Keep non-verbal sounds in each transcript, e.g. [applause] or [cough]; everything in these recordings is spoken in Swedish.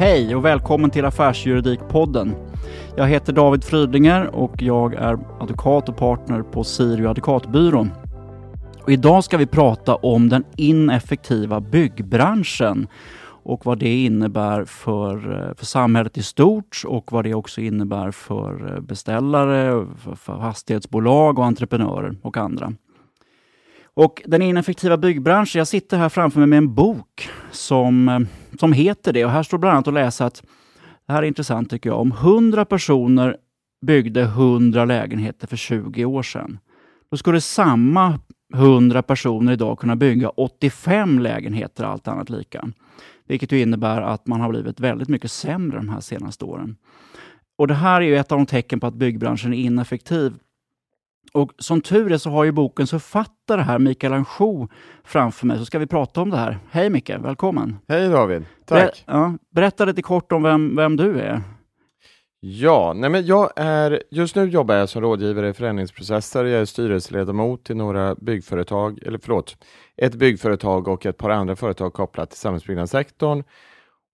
Hej och välkommen till Affärsjuridikpodden. Jag heter David Frydinger och jag är advokat och partner på Sirio advokatbyrån. Och idag ska vi prata om den ineffektiva byggbranschen och vad det innebär för, för samhället i stort och vad det också innebär för beställare, för, för fastighetsbolag och entreprenörer och andra. Och den ineffektiva byggbranschen, jag sitter här framför mig med en bok som, eh, som heter det och här står bland annat att läsa att, det här är intressant tycker jag, om 100 personer byggde 100 lägenheter för 20 år sedan, då skulle samma 100 personer idag kunna bygga 85 lägenheter, allt annat lika. Vilket ju innebär att man har blivit väldigt mycket sämre de här senaste åren. Och Det här är ju ett av de tecken på att byggbranschen är ineffektiv. Och som tur är så har ju bokens författare här, Mikael Anjou, framför mig. Så ska vi prata om det här. Hej Micke, välkommen! Hej David, tack! Ber ja, berätta lite kort om vem, vem du är. Ja, nej men jag är, just nu jobbar jag som rådgivare i förändringsprocesser. Jag är styrelseledamot i några byggföretag, eller förlåt, ett byggföretag och ett par andra företag kopplat till samhällsbyggnadssektorn.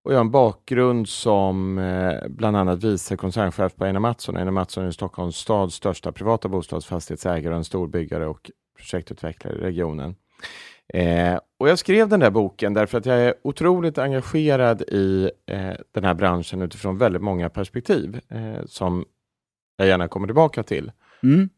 Och jag har en bakgrund som eh, bland annat vice koncernchef på Einar Mattsson. Einar Mattsson är Stockholms stads största privata bostadsfastighetsägare och en storbyggare och projektutvecklare i regionen. Eh, och jag skrev den där boken därför att jag är otroligt engagerad i eh, den här branschen utifrån väldigt många perspektiv eh, som jag gärna kommer tillbaka till. Mm.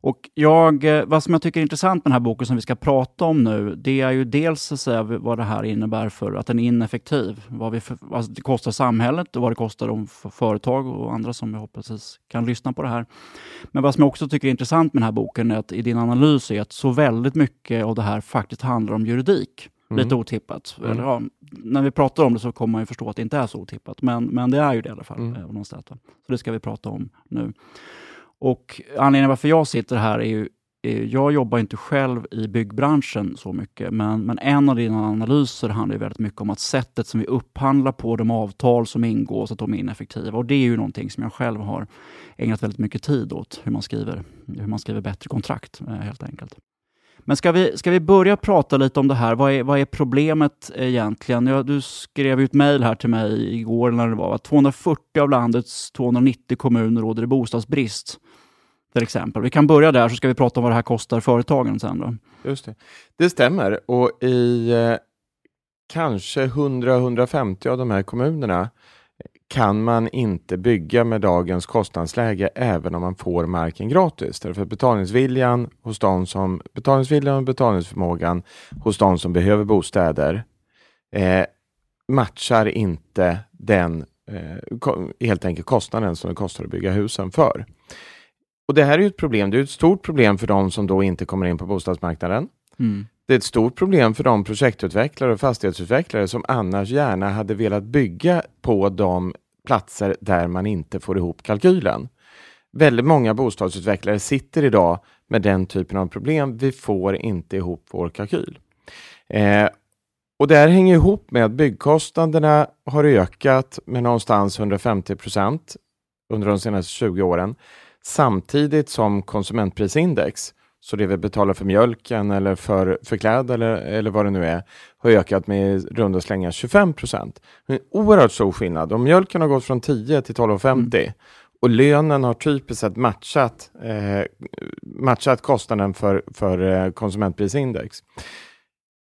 Och jag, eh, vad som jag tycker är intressant med den här boken som vi ska prata om nu, det är ju dels så att säga, vad det här innebär för att den är ineffektiv. Vad, vi för, vad det kostar samhället och vad det kostar de för företag och andra som jag hoppas kan lyssna på det här. Men vad som jag också tycker är intressant med den här boken är att i din analys är att så väldigt mycket av det här faktiskt handlar om juridik. Mm. Lite otippat. Mm. Eller, ja, när vi pratar om det så kommer man ju förstå att det inte är så otippat. Men, men det är ju det i alla fall. Mm. Eh, så det ska vi prata om nu. Och anledningen varför jag sitter här är ju jag jobbar inte själv i byggbranschen så mycket, men, men en av dina analyser handlar väldigt mycket om att sättet som vi upphandlar på, de avtal som ingås, att de är ineffektiva. Och det är ju någonting som jag själv har ägnat väldigt mycket tid åt, hur man skriver, hur man skriver bättre kontrakt eh, helt enkelt. Men ska vi, ska vi börja prata lite om det här? Vad är, vad är problemet egentligen? Ja, du skrev ju ett mejl här till mig igår när det var att 240 av landets 290 kommuner råder i bostadsbrist till exempel. Vi kan börja där så ska vi prata om vad det här kostar företagen sen. Då. Just det. det stämmer och i eh, kanske 100-150 av de här kommunerna kan man inte bygga med dagens kostnadsläge även om man får marken gratis. Därför att betalningsviljan, hos de som, betalningsviljan och betalningsförmågan hos de som behöver bostäder eh, matchar inte den eh, helt enkelt kostnaden som det kostar att bygga husen för. Och Det här är ett problem. Det är ett stort problem för de som då inte kommer in på bostadsmarknaden. Mm. Det är ett stort problem för de projektutvecklare och fastighetsutvecklare som annars gärna hade velat bygga på de platser där man inte får ihop kalkylen. Väldigt många bostadsutvecklare sitter idag med den typen av problem. Vi får inte ihop vår kalkyl. Eh, och Det här hänger ihop med att byggkostnaderna har ökat med någonstans 150 procent under de senaste 20 åren samtidigt som konsumentprisindex, så det vi betalar för mjölken eller för, för kläder eller, eller vad det nu är, har ökat med runda slängar 25 procent. En oerhört stor skillnad. Om mjölken har gått från 10 till 12,50 mm. och lönen har typiskt sett matchat, eh, matchat kostnaden för, för eh, konsumentprisindex.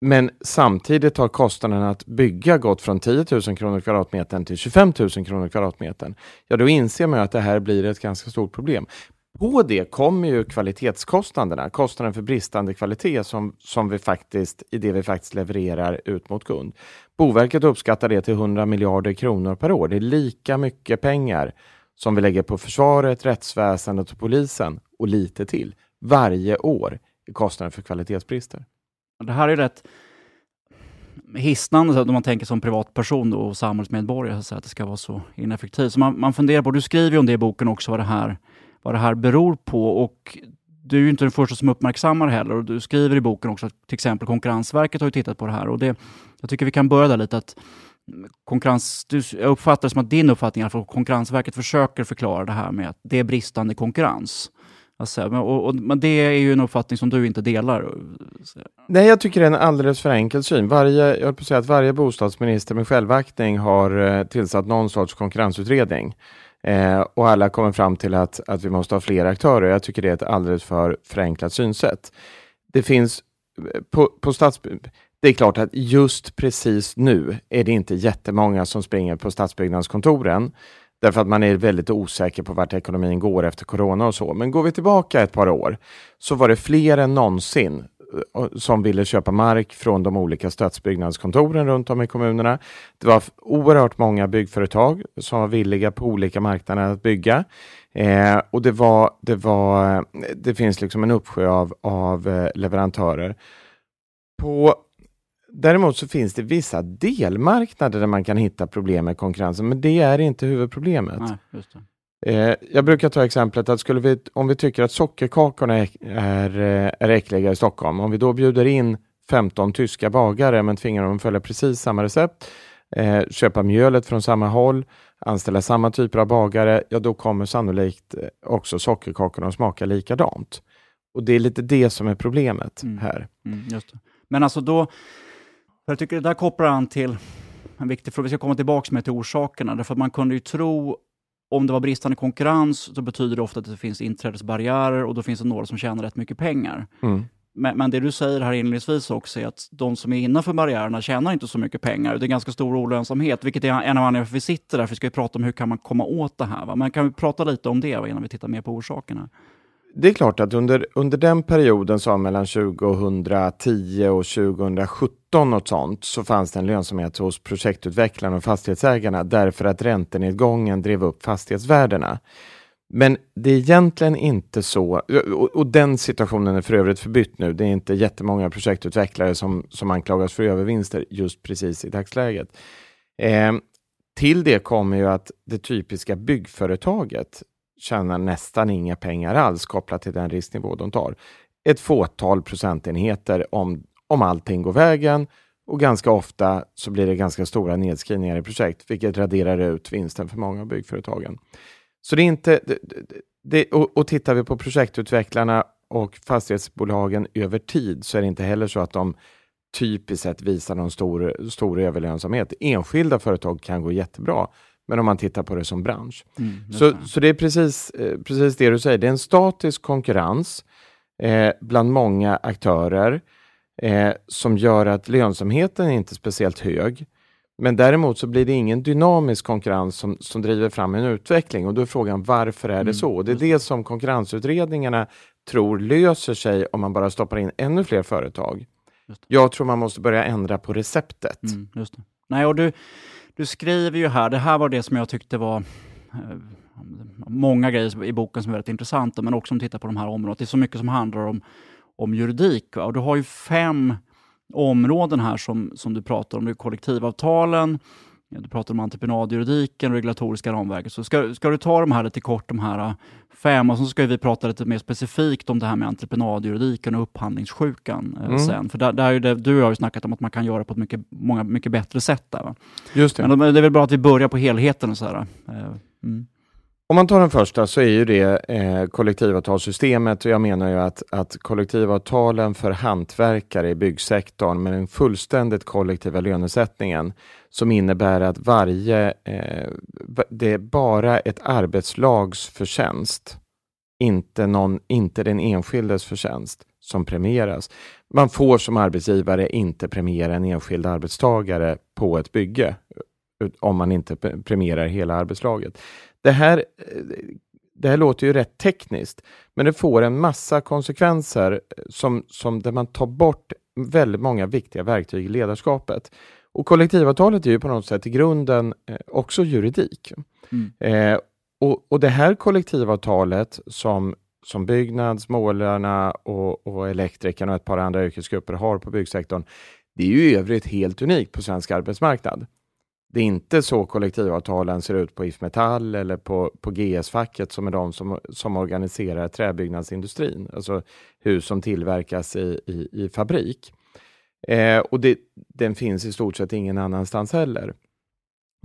Men samtidigt har kostnaden att bygga gått från 10 000 kronor kvadratmetern till 25 000 kronor kvadratmetern. Ja, då inser man att det här blir ett ganska stort problem. På det kommer ju kvalitetskostnaderna, kostnaden för bristande kvalitet som, som vi faktiskt, i det vi faktiskt levererar ut mot kund. Boverket uppskattar det till 100 miljarder kronor per år. Det är lika mycket pengar som vi lägger på försvaret, rättsväsendet och polisen och lite till varje år i kostnaden för kvalitetsbrister. Det här är rätt hisnande om man tänker som privatperson och samhällsmedborgare, så att det ska vara så ineffektivt. Så man, man funderar på, du skriver ju om det i boken också, vad det här, vad det här beror på. Och du är ju inte den första som uppmärksammar det heller. Och du skriver i boken också att till exempel Konkurrensverket har ju tittat på det här. Och det, jag tycker vi kan börja där lite. att konkurrens, du, jag uppfattar det som att din uppfattning är att Konkurrensverket försöker förklara det här med att det är bristande konkurrens. Alltså, och, och, men det är ju en uppfattning som du inte delar. Nej, jag tycker det är en alldeles för enkel syn. Varje, jag på säga att varje bostadsminister med självaktning har eh, tillsatt någon sorts konkurrensutredning. Eh, och alla kommer fram till att, att vi måste ha fler aktörer. Jag tycker det är ett alldeles för förenklat synsätt. Det finns eh, på, på stats... Det är klart att just precis nu är det inte jättemånga som springer på stadsbyggnadskontoren. Därför att man är väldigt osäker på vart ekonomin går efter corona och så. Men går vi tillbaka ett par år så var det fler än någonsin eh, som ville köpa mark från de olika stadsbyggnadskontoren runt om i kommunerna. Det var oerhört många byggföretag som var villiga på olika marknader att bygga. Eh, och det, var, det, var, eh, det finns liksom en uppsjö av, av eh, leverantörer. På Däremot så finns det vissa delmarknader där man kan hitta problem med konkurrensen, men det är inte huvudproblemet. Nej, eh, jag brukar ta exemplet att skulle vi, om vi tycker att sockerkakorna är, är, eh, är äckliga i Stockholm, om vi då bjuder in 15 tyska bagare men tvingar dem att följa precis samma recept, eh, köpa mjölet från samma håll, anställa samma typer av bagare, ja då kommer sannolikt eh, också sockerkakorna att smaka likadant. Och det är lite det som är problemet mm. här. Mm, Men alltså då, jag tycker det där kopplar an till en viktig fråga. Vi ska komma tillbaka med till orsakerna. Därför att man kunde ju tro, om det var bristande konkurrens, så betyder det ofta att det finns inträdesbarriärer och då finns det några som tjänar rätt mycket pengar. Mm. Men, men, det du säger här inledningsvis också är att de som är innanför barriärerna tjänar inte så mycket pengar. Det är ganska stor olönsamhet, vilket är en av anledningarna varför vi sitter där. För vi ska ju prata om hur kan man komma åt det här. Va? Men kan vi prata lite om det va, innan vi tittar mer på orsakerna? Det är klart att under, under den perioden, så mellan 2010 och 2017 och sånt, så fanns det en lönsamhet hos projektutvecklarna och fastighetsägarna därför att räntenedgången drev upp fastighetsvärdena. Men det är egentligen inte så, och, och, den situationen är för övrigt förbytt nu. Det är inte jättemånga projektutvecklare som, som anklagas för övervinster just precis i dagsläget. Eh, till det kommer ju att det typiska byggföretaget tjänar nästan inga pengar alls kopplat till den risknivå de tar. Ett fåtal procentenheter om, om allting går vägen och ganska ofta så blir det ganska stora nedskrivningar i projekt, vilket raderar ut vinsten för många av byggföretagen. Så det är inte... Det, det, och, och tittar vi på projektutvecklarna och fastighetsbolagen över tid så är det inte heller så att de typiskt sett visar någon stor, stor överlönsamhet. Enskilda företag kan gå jättebra, men om man tittar på det som bransch. Mm, så, så det är precis, eh, precis det du säger, det är en statisk konkurrens eh, bland många aktörer eh, som gör att lönsamheten är inte speciellt hög. Men däremot så blir det ingen dynamisk konkurrens som, som driver fram en utveckling och då är frågan varför är det mm, så? Det är det som konkurrensutredningarna tror löser sig om man bara stoppar in ännu fler företag. Jag tror man måste börja ändra på receptet. Mm, Nej, och du, du skriver ju här, det här var det som jag tyckte var eh, många grejer i boken som är väldigt intressanta, men också om du tittar på de här områdena. Det är så mycket som handlar om, om juridik. Va? Och du har ju fem områden här som, som du pratar om. Det är kollektivavtalen, du pratar om entreprenadjuridiken, regulatoriska ramverket. Så ska, ska du ta de här lite kort, de här äh, fem, och så ska vi prata lite mer specifikt om det här med entreprenadjuridiken och upphandlingssjukan äh, mm. sen. För där, där är det, du har ju snackat om att man kan göra på ett mycket, många, mycket bättre sätt. Där, va? Just det. Men det är väl bra att vi börjar på helheten. Och så här. Äh, mm. Om man tar den första så är ju det eh, kollektivavtalssystemet och jag menar ju att, att kollektivavtalen för hantverkare i byggsektorn med den fullständigt kollektiva lönesättningen som innebär att varje, eh, det är bara ett arbetslags förtjänst, inte, någon, inte den enskildes förtjänst som premieras. Man får som arbetsgivare inte premiera en enskild arbetstagare på ett bygge om man inte premierar hela arbetslaget. Det här, det här låter ju rätt tekniskt, men det får en massa konsekvenser som, som där man tar bort väldigt många viktiga verktyg i ledarskapet. Och kollektivavtalet är ju på något sätt i grunden eh, också juridik. Mm. Eh, och, och det här kollektivavtalet som, som Byggnads, målarna och, och elektrikerna och ett par andra yrkesgrupper har på byggsektorn, det är ju i övrigt helt unikt på svensk arbetsmarknad. Det är inte så kollektivavtalen ser ut på IF Metall eller på, på GS-facket som är de som, som organiserar träbyggnadsindustrin, alltså hus som tillverkas i, i, i fabrik. Eh, och det, den finns i stort sett ingen annanstans heller.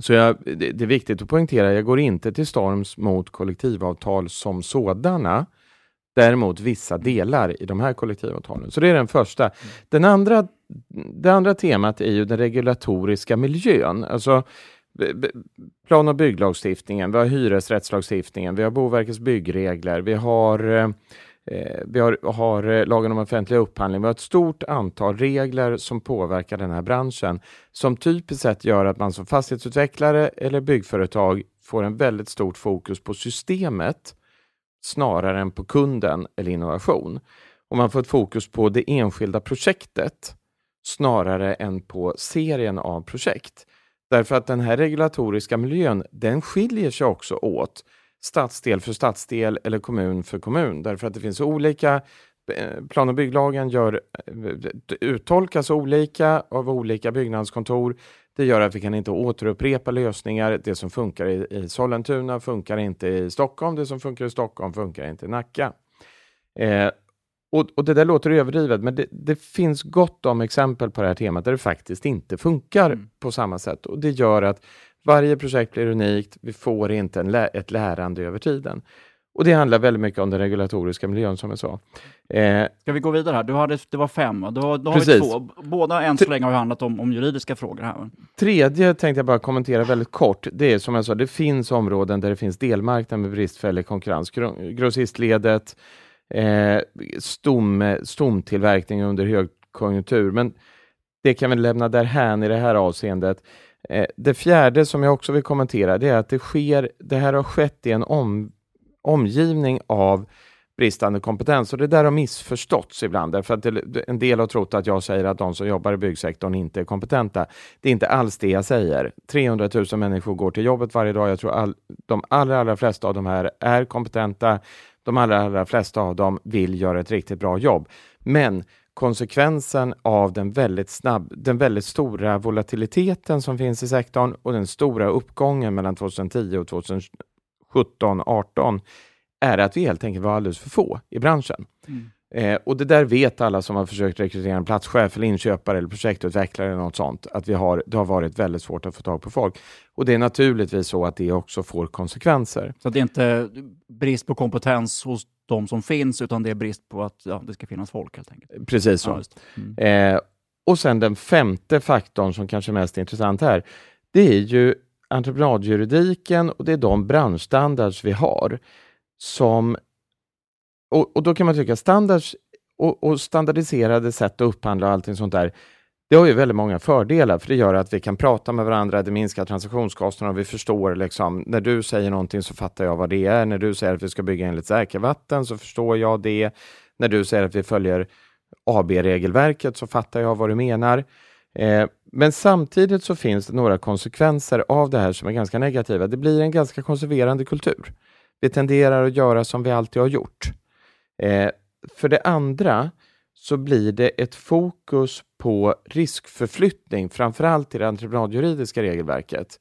Så jag, det, det, är viktigt att poängtera, jag går inte till storms mot kollektivavtal som sådana. Däremot vissa delar i de här kollektivavtalen. Så det är den första. Den andra, det andra temat är ju den regulatoriska miljön. Alltså plan och bygglagstiftningen, vi har hyresrättslagstiftningen, vi har Boverkets byggregler, vi har eh, eh vi har, har, eh, lagen om offentlig upphandling. Vi har ett stort antal regler som påverkar den här branschen som typiskt sett gör att man som fastighetsutvecklare eller byggföretag får en väldigt stort fokus på systemet snarare än på kunden eller innovation. Och man får ett fokus på det enskilda projektet snarare än på serien av projekt. Därför att den här regulatoriska miljön, den skiljer sig också åt stadsdel för stadsdel eller kommun för kommun. Därför att det finns olika eh, Plan och bygglagen gör, eh, uttolkas olika av olika byggnadskontor. Det gör att vi kan inte återupprepa lösningar. Det som funkar i, i Sollentuna funkar inte i Stockholm. Det som funkar i Stockholm funkar inte i Nacka. Eh, och, och, Det där låter överdrivet, men det, det, finns gott om exempel på det här temat där det faktiskt inte funkar mm. på samma sätt. Och Det gör att varje projekt blir unikt. Vi får inte lä ett lärande över tiden. Och Det handlar väldigt mycket om den regulatoriska miljön som jag sa. Eh, Ska vi gå vidare här? Du hade, det var fem, då, då har vi två. Båda än så länge har handlat om, om juridiska frågor. här. Tredje tänkte jag bara kommentera väldigt kort. Det är som jag sa, det finns områden där det finns delmarknad med bristfällig konkurrens. Grossistledet, eh, stom, stomtillverkning under högkonjunktur. Men det kan vi lämna därhän i det här avseendet. Eh, det fjärde som jag också vill kommentera det är att det, sker, det här har skett i en om, omgivning av bristande kompetens och det där har missförståtts ibland därför att det, en del har trott att jag säger att de som jobbar i byggsektorn inte är kompetenta. Det är inte alls det jag säger. 300 000 människor går till jobbet varje dag. Jag tror all, de allra, allra flesta av de här är kompetenta. De allra, allra flesta av dem vill göra ett riktigt bra jobb. Men konsekvensen av den väldigt, snabb, den väldigt stora volatiliteten som finns i sektorn och den stora uppgången mellan 2010 och 2017, 18 är att vi helt enkelt var alldeles för få i branschen. Mm. Eh, och det där vet alla som har försökt rekrytera en platschef eller inköpare eller projektutvecklare eller något sånt, att vi har, det har varit väldigt svårt att få tag på folk. Och det är naturligtvis så att det också får konsekvenser. Så det är inte brist på kompetens hos de som finns, utan det är brist på att ja, det ska finnas folk helt enkelt. Precis så. Ja, mm. eh, och sen den femte faktorn som kanske är mest intressant här, det är ju entreprenadjuridiken och det är de branschstandards vi har som och, och, då kan man tycka standards och, och, standardiserade sätt att upphandla och allting sånt där, det har ju väldigt många fördelar, för det gör att vi kan prata med varandra, det minskar transaktionskostnaderna, och vi förstår liksom, när du säger någonting så fattar jag vad det är, när du säger att vi ska bygga enligt säkervatten så förstår jag det, när du säger att vi följer AB-regelverket så fattar jag vad du menar. Eh, men samtidigt så finns det några konsekvenser av det här som är ganska negativa. Det blir en ganska konserverande kultur. Vi tenderar att göra som vi alltid har gjort. Eh, för det andra så blir det ett fokus på riskförflyttning, framförallt i det entreprenadjuridiska regelverket.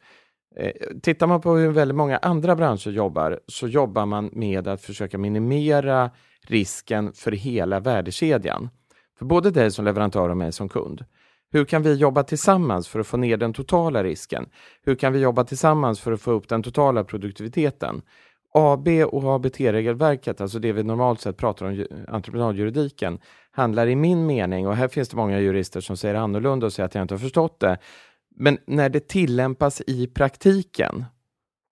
Eh, tittar man på hur väldigt många andra branscher jobbar så jobbar man med att försöka minimera risken för hela värdekedjan. För både dig som leverantör och mig som kund. Hur kan vi jobba tillsammans för att få ner den totala risken? Hur kan vi jobba tillsammans för att få upp den totala produktiviteten? AB och ABT-regelverket, alltså det vi normalt sett pratar om entreprenadjuridiken, handlar i min mening, och här finns det många jurister som säger annorlunda och säger att jag inte har förstått det, men när det tillämpas i praktiken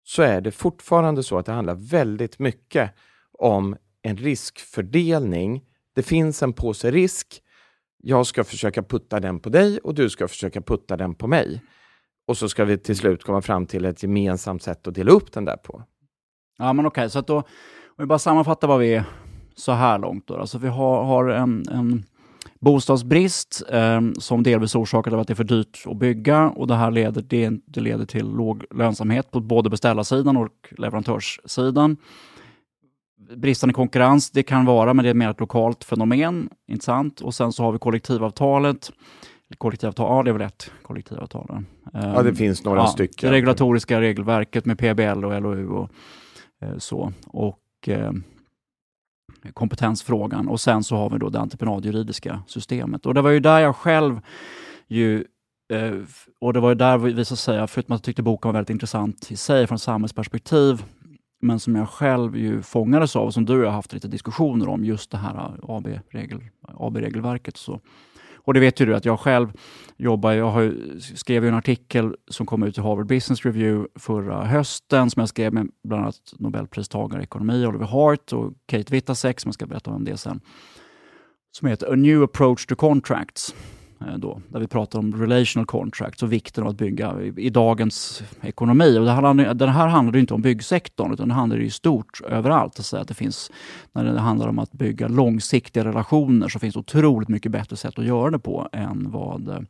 så är det fortfarande så att det handlar väldigt mycket om en riskfördelning. Det finns en påse risk. Jag ska försöka putta den på dig och du ska försöka putta den på mig. Och så ska vi till slut komma fram till ett gemensamt sätt att dela upp den där på. Ja, men okej, okay, så att då, om vi bara sammanfattar vad vi är så här långt. Då. Alltså vi har, har en, en bostadsbrist eh, som delvis orsakad av att det är för dyrt att bygga och det här leder, det, det leder till låg lönsamhet på både beställarsidan och leverantörssidan. Bristande konkurrens, det kan vara, men det är mer ett lokalt fenomen. Intressant. Och sen så har vi kollektivavtalet. Kollektivavtal, ja det är väl ett kollektivavtal. Ja, det ehm, finns några ja, stycken. Det regulatoriska regelverket med PBL och LOU och Eh, så. Och eh, kompetensfrågan och sen så har vi då det entreprenadjuridiska systemet. Och det var ju där jag själv ju eh, och det var ju där vi så att säga, förutom att jag tyckte boken var väldigt intressant i sig från samhällsperspektiv, men som jag själv ju fångades av, och som du och jag har haft lite diskussioner om, just det här eh, AB-regelverket. AB och det vet ju du att jag själv jobbar, jag har, skrev en artikel som kom ut i Harvard Business Review förra hösten, som jag skrev med bland annat Nobelpristagare i ekonomi, Oliver Hart och Kate Vitasek som jag ska berätta om det sen, som heter A New Approach to Contracts. Eh, då, där vi pratar om relational contracts och vikten av att bygga i, i dagens ekonomi. Och det här, den här handlar inte om byggsektorn, utan det handlar i stort överallt. Att säga att det finns, när det handlar om att bygga långsiktiga relationer så finns det otroligt mycket bättre sätt att göra det på än vad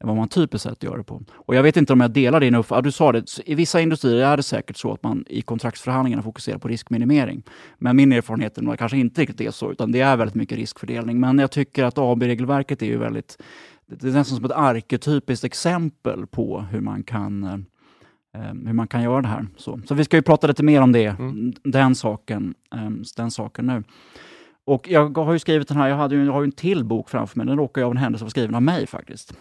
än vad man typiskt sett gör det på. Och Jag vet inte om jag delar din uppfattning. Du sa det, i vissa industrier är det säkert så att man i kontraktsförhandlingarna fokuserar på riskminimering. Men min erfarenhet är nog kanske inte riktigt är så, utan det är väldigt mycket riskfördelning. Men jag tycker att AB-regelverket är ju väldigt det är nästan som ett arketypiskt exempel på hur man kan eh, eh, hur man kan göra det här. Så, så vi ska ju prata lite mer om det, mm. den, saken, eh, den saken nu. Och jag har ju skrivit den här, jag, hade ju, jag har ju en till bok framför mig, den råkar jag av en händelse vara skriven av mig faktiskt.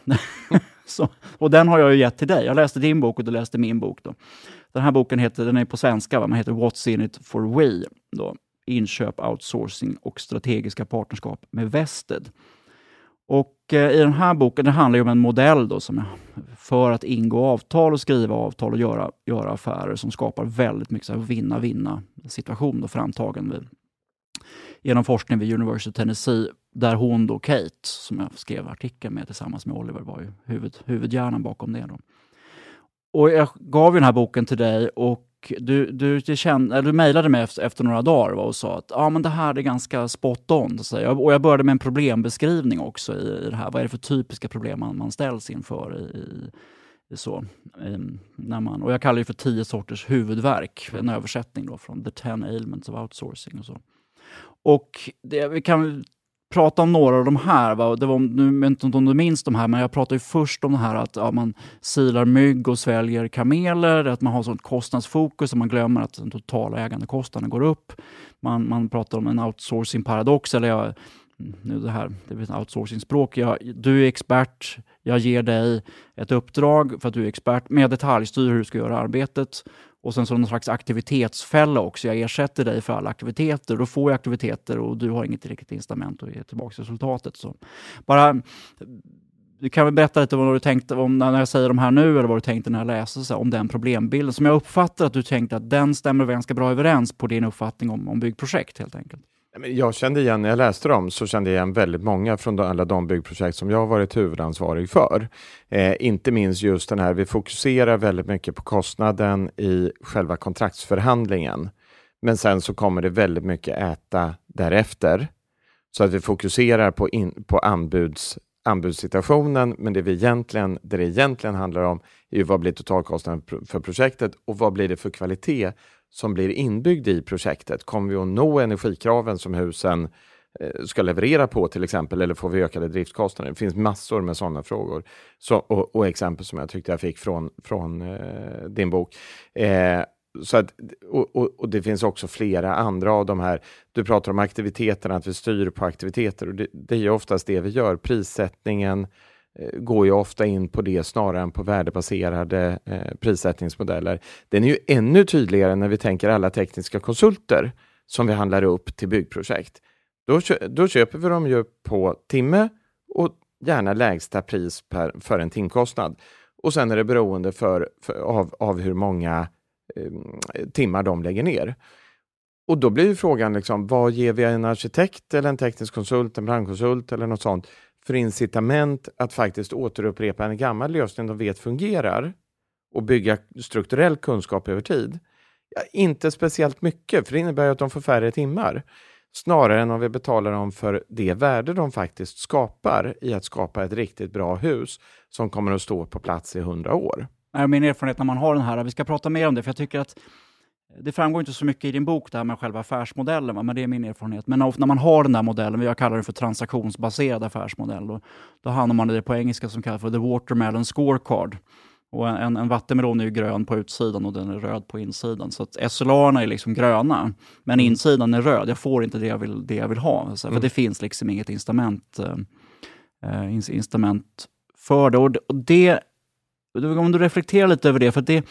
[laughs] så, och den har jag ju gett till dig. Jag läste din bok och du läste min bok. Då. Den här boken heter, den är på svenska, va? den heter What's in it for we? Då. Inköp, outsourcing och strategiska partnerskap med Vested. Och eh, i den här boken, det handlar ju om en modell då som för att ingå avtal och skriva avtal och göra, göra affärer som skapar väldigt mycket vinna-vinna situation då, framtagen vid, genom forskning vid University of Tennessee, där hon då, Kate, som jag skrev artikeln med tillsammans med Oliver, var ju huvud, huvudhjärnan bakom det. Då. Och jag gav den här boken till dig och du, du, du, kände, du mejlade mig efter, efter, några dagar och sa att ah, men det här är ganska spot on. Så jag, och jag började med en problembeskrivning också i, i det här. Vad är det för typiska problem man, man ställs inför i, i, så, ehm, när man, och jag kallar det för tio sorters huvudverk, en översättning då från The Ten Ailments of Outsourcing. Och så. Och det, vi kan prata om några av de här. Va? Det var, nu vet inte om du minns de här, men jag pratade först om det här att ja, man silar mygg och sväljer kameler, att man har sånt kostnadsfokus och man glömmer att den totala ägandekostnaden går upp. Man, man pratar om en outsourcing-paradox, eller jag, nu det här, det är ett outsourcing-språk. du är expert, jag ger dig ett uppdrag för att du är expert, men jag detaljstyr hur du ska göra arbetet och sen så någon slags aktivitetsfälla också. Jag ersätter dig för alla aktiviteter. Då får jag aktiviteter och du har inget riktigt incitament att ge tillbaka resultatet. Så bara, du kan väl berätta lite vad du tänkte om när jag säger de här nu, eller vad du tänkte när jag läste så, om den problembilden, som jag uppfattar att du tänkte att den stämmer ganska bra överens på din uppfattning om, om byggprojekt helt enkelt. Jag kände igen, när jag läste dem, så kände jag igen väldigt många från alla de byggprojekt som jag har varit huvudansvarig för. Eh, inte minst just den här, vi fokuserar väldigt mycket på kostnaden i själva kontraktsförhandlingen. Men sen så kommer det väldigt mycket äta därefter. Så att vi fokuserar på, in, på anbuds, anbudssituationen, men det, vi egentligen, det det egentligen handlar om är ju vad blir totalkostnaden för projektet och vad blir det för kvalitet som blir inbyggd i projektet? Kommer vi att nå energikraven som husen eh, ska leverera på till exempel, eller får vi ökade driftskostnader? Det finns massor med sådana frågor så, och, och, exempel som jag tyckte jag fick från, från eh, din bok. Eh, så att, och, och, och, det finns också flera andra av de här. Du pratar om aktiviteterna, att vi styr på aktiviteter och det, det är oftast det vi gör. Prissättningen, Eh, Eh, går ju ofta in på det snarare än på värdebaserade eh, prissättningsmodeller. Den är ju ännu tydligare när vi tänker alla tekniska konsulter som vi handlar upp till byggprojekt. Då, då köper vi dem ju på timme och gärna lägsta pris per, för en timkostnad. Och sen är det beroende för, för av, av hur många eh, timmar de lägger ner. Och då blir ju frågan, liksom, vad ger vi en arkitekt eller en teknisk konsult, en brandkonsult eller något sånt för incitament att faktiskt återupprepa en gammal lösning de vet fungerar och bygga strukturell kunskap över tid? Ja, inte speciellt mycket, för det innebär ju att de får färre timmar. Snarare än om vi betalar dem för det värde de faktiskt skapar i att skapa ett riktigt bra hus som kommer att stå på plats i hundra år. Min erfarenhet när man har den här, vi ska prata mer om det, för jag tycker att det framgår inte så mycket i din bok, det här med själva affärsmodellen, va? men det är min erfarenhet. Men när man har den där modellen, jag kallar det för transaktionsbaserad affärsmodell, då, då hamnar man i det på engelska som kallas för the watermelon scorecard. Och en, en vattenmelon är ju grön på utsidan och den är röd på insidan. Så att SLA är liksom gröna, men mm. insidan är röd. Jag får inte det jag vill, det jag vill ha. Alltså, mm. För det finns liksom inget incitament, eh, incitament för det. Och, och det. Om du reflekterar lite över det, för det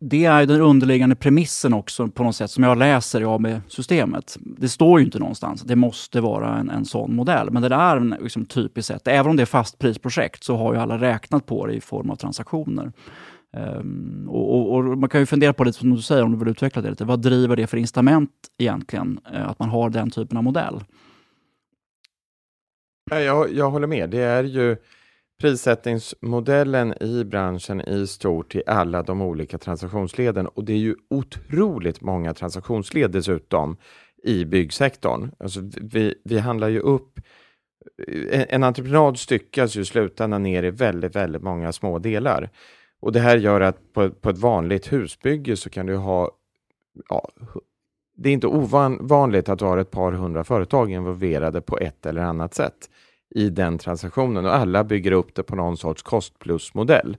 det är den underliggande premissen också på något sätt som jag läser i AB-systemet. Det står ju inte någonstans att det måste vara en, en sån modell, men det är en, liksom, typiskt sett, även om det är fastprisprojekt så har ju alla räknat på det i form av transaktioner. Um, och, och, och, Man kan ju fundera på det som du säger, om du vill utveckla det lite. Vad driver det för incitament egentligen, uh, att man har den typen av modell? Jag, jag håller med. Det är ju prissättningsmodellen i branschen i stort i alla de olika transaktionsleden och det är ju otroligt många transaktionsled dessutom i byggsektorn. Alltså vi, vi handlar ju upp eh, en, entreprenad styckas ju i slutändan ner i väldigt, väldigt många små delar. Och det här gör att på, på ett vanligt husbygge så kan du ha ja, det är inte ovanligt att du har ett par hundra företag involverade på ett eller annat sätt i den transaktionen och alla bygger upp det på någon sorts kost plus-modell.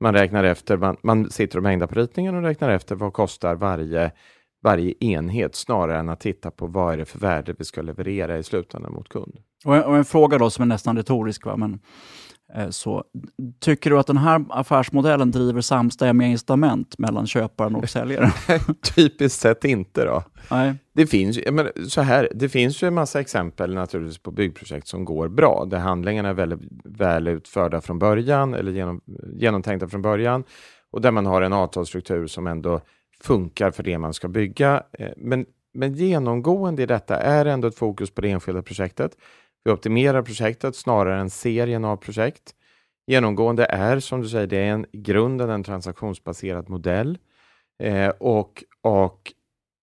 Man räknar efter, man, man sitter och mängdar på ritningen och räknar efter vad kostar varje, varje enhet snarare än att titta på vad är det för värde vi ska leverera i slutändan mot kund. Och en, och en fråga då som är nästan retorisk, va? men så, tycker du att den här affärsmodellen driver samstämmiga incitament mellan köparen och säljaren? [laughs] Typiskt sett inte då. Nej. Det finns, men, så här, det finns ju en massa exempel naturligtvis på byggprojekt som går bra, där handlingarna är väldigt väl utförda från början eller genom, genomtänkta från början och där man har en avtalsstruktur som ändå funkar för det man ska bygga. Eh, men, men genomgående i detta är ändå ett fokus på det enskilda projektet. Vi optimerar projektet snarare än serien av projekt. Genomgående är, som du säger, det är en, i grunden en transaktionsbaserad modell. Eh, och och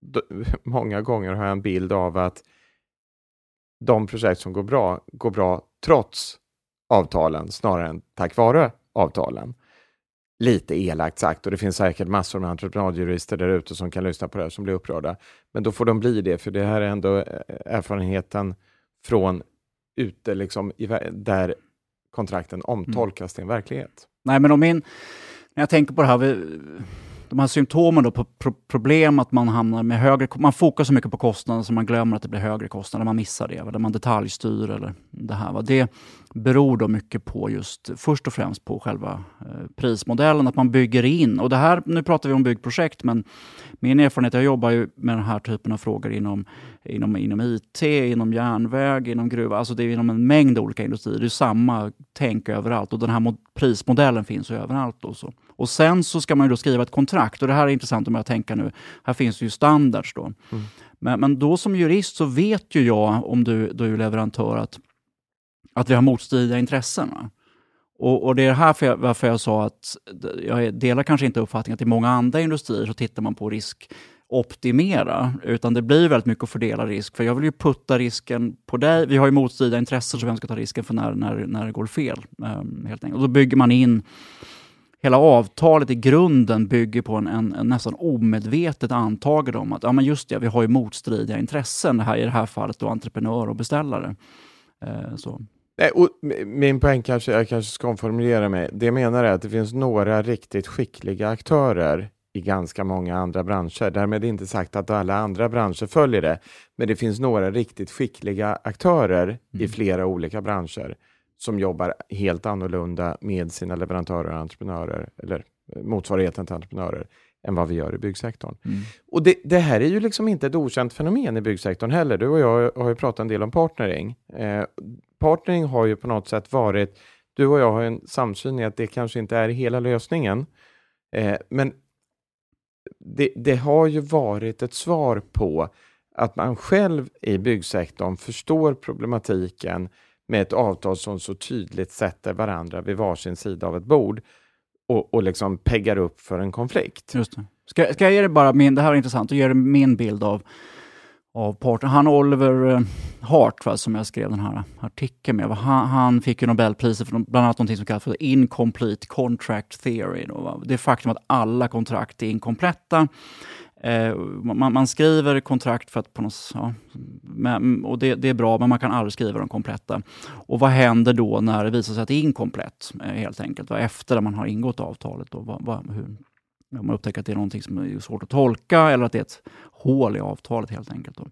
då, [laughs] många gånger har jag en bild av att de projekt som går bra, går bra trots avtalen snarare än tack vare avtalen. Lite elakt sagt och det finns säkert massor med entreprenadjurister där ute som kan lyssna på det här som blir upprörda. Men då får de bli det, för det här är ändå eh, erfarenheten från ute liksom, i, där kontrakten omtolkas mm. till en verklighet. Nej, men om min, när jag tänker på det här, de här symptomen då på pro problem att man hamnar med högre, man fokuserar så mycket på kostnader så man glömmer att det blir högre kostnader, man missar det, eller man detaljstyr eller det här. Va? Det beror då mycket på just, först och främst på själva eh, prismodellen, att man bygger in, och det här, nu pratar vi om byggprojekt, men min erfarenhet, jag jobbar ju med den här typen av frågor inom, inom, inom IT, inom järnväg, inom gruva, alltså det är inom en mängd olika industrier. Det är samma tänk överallt och den här prismodellen finns ju överallt. Då, så. Och sen så ska man ju då skriva ett kontrakt och det här är intressant om jag tänker nu. Här finns ju standards då. Mm. Men, men då som jurist så vet ju jag, om du, du är leverantör, att, att vi har motstridiga intressen. Va? Och, och, Det är här jag, varför jag sa att jag delar kanske inte uppfattningen att i många andra industrier så tittar man på risk optimera, utan det blir väldigt mycket att fördela risk. För jag vill ju putta risken på dig. Vi har ju motstridiga intressen, så vem ska ta risken för när, när, när det går fel? Um, helt enkelt. Och då bygger man in hela avtalet i grunden bygger på en, en, en nästan omedvetet antagande om att ja, men just det, vi har ju motstridiga intressen, här, i det här fallet då entreprenör och beställare. Uh, så. Nej, och min poäng kanske, jag kanske ska omformulera mig. Det jag menar är att det finns några riktigt skickliga aktörer i ganska många andra branscher. Därmed inte sagt att alla andra branscher följer det, men det finns några riktigt skickliga aktörer mm. i flera olika branscher som jobbar helt annorlunda med sina leverantörer och entreprenörer, eller motsvarigheten till entreprenörer, än vad vi gör i byggsektorn. Mm. Och det, det, här är ju liksom inte ett okänt fenomen i byggsektorn heller. Du och jag har ju pratat en del om partnering. Eh, partnering har ju på något sätt varit, du och jag har en samsyn i att det kanske inte är hela lösningen, eh, men det, det, har ju varit ett svar på att man själv i byggsektorn förstår problematiken med ett avtal som så tydligt sätter varandra vid varsin sida av ett bord och, och liksom peggar upp för en konflikt. Just det. Ska, ska jag ge dig bara min, det här är intressant, och ge dig min bild av av parten. Han Oliver eh, Hart, va, som jag skrev den här artikeln med, han, han fick ju Nobelpriset för bland annat något som kallas för incomplete contract theory. Då, det faktum att alla kontrakt är inkompletta. Eh, man, man, skriver kontrakt för att på något, ja, men, mm, och det, det, är bra, men man kan aldrig skriva dem kompletta. Och vad händer då när det visar sig att det är inkomplett, eh, helt enkelt? Va, efter att man har ingått avtalet. Då, va, va, hur, om man upptäcker att det är någonting som är svårt att tolka eller att det är ett hål i avtalet helt enkelt. Då.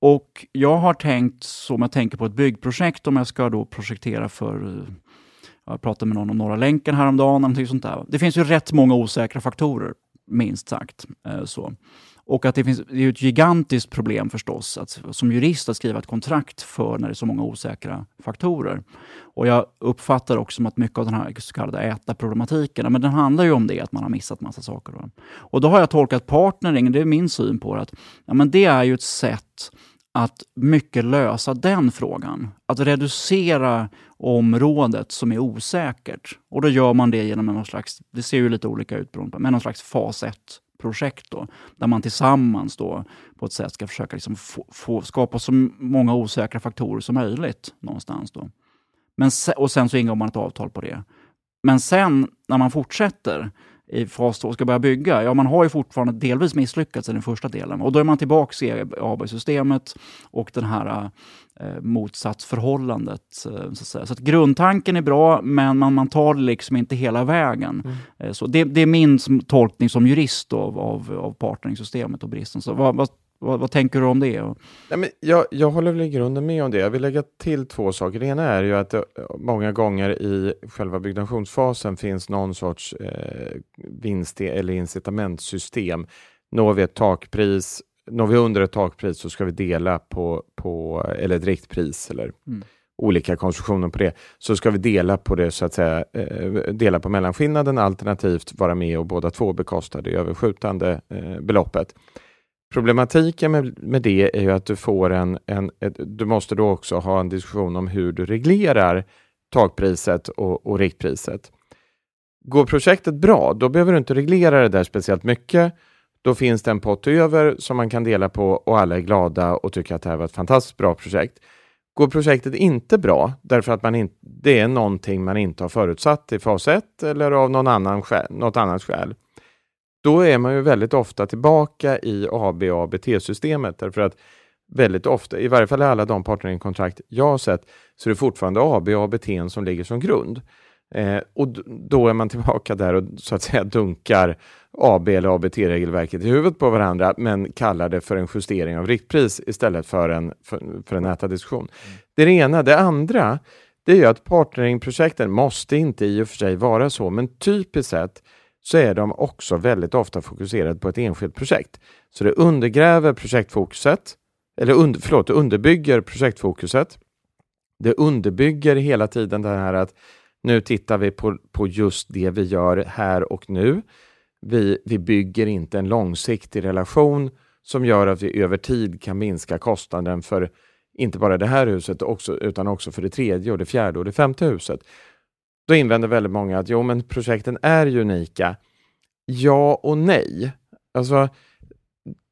Och jag har tänkt, som jag tänker på ett byggprojekt, om jag ska då projektera för eh, Jag pratade med någon om Norra länken häromdagen. Sånt där. Det finns ju rätt många osäkra faktorer, minst sagt. Eh, så. Och att det, finns, det är ett gigantiskt problem förstås, att som jurist att skriva ett kontrakt för när det är så många osäkra faktorer. Och jag uppfattar också att mycket av den här så kallade äta-problematiken, men den handlar ju om det, att man har missat massa saker. Då. Och då har jag tolkat partnering, det är min syn på det, att ja, men det är ju ett sätt att mycket lösa den frågan. Att reducera området som är osäkert. Och då gör man det genom någon slags, det ser ju lite olika ut beroende på, men någon slags fas 1 projekt då, där man tillsammans då på ett sätt ska försöka liksom få, få, skapa så många osäkra faktorer som möjligt någonstans. Då. Men och sen så ingår man ett avtal på det. Men sen när man fortsätter i fas 2 och ska börja bygga, ja man har ju fortfarande delvis misslyckats i den första delen och då är man tillbaka i AB-systemet och den här eh, motsatsförhållandet. Eh, så, så att grundtanken är bra, men man, man tar det liksom inte hela vägen. Mm. Eh, så det, det, är min tolkning som jurist av, av, av partnersystemet och bristen. Så vad, vad, vad, vad, tänker du om det? Nej, men jag, jag håller väl i grunden med om det. Jag vill lägga till två saker. Det ena är ju att det många gånger i själva byggnationsfasen finns någon sorts eh, vinst eller incitamentsystem. Når vi ett takpris, når vi under ett takpris så ska vi dela på, på eller ett riktpris eller mm. olika konstruktioner på det, så ska vi dela på det så att säga, eh, dela på mellanskillnaden alternativt vara med och båda två bekosta det överskjutande eh, beloppet. Problematiken med, med det är ju att du får en, en ett, du måste då också ha en diskussion om hur du reglerar takpriset och, och riktpriset. Går projektet bra, då behöver du inte reglera det där speciellt mycket. Då finns det en pott över som man kan dela på och alla är glada och tycker att det här var ett fantastiskt bra projekt. Går projektet inte bra därför att man in, det är någonting man inte har förutsatt i fas 1 eller av någon annan skäl, något annat skäl, då är man ju väldigt ofta tillbaka i AB och ABT-systemet därför att väldigt ofta, i varje fall i alla de partneringkontrakt jag har sett, så är det fortfarande AB och ABT som ligger som grund. Eh, och då är man tillbaka där och så att säga dunkar AB eller ABT-regelverket i huvudet på varandra, men kallar det för en justering av riktpris istället för en, för, för en nätadiskussion. Mm. Det är det ena. Det andra, det är ju att partneringprojekten måste inte i och för sig vara så, men typiskt sett så är de också väldigt ofta fokuserade på ett enskilt projekt. Så det undergräver projektfokuset, eller under, förlåt, det underbygger projektfokuset. Det underbygger hela tiden det här att nu tittar vi på, på just det vi gör här och nu. Vi, vi bygger inte en långsiktig relation som gör att vi över tid kan minska kostnaden för inte bara det här huset också, utan också för det tredje, och det fjärde och det femte huset. Då invänder väldigt många att jo, men projekten är unika. Ja och nej. Alltså,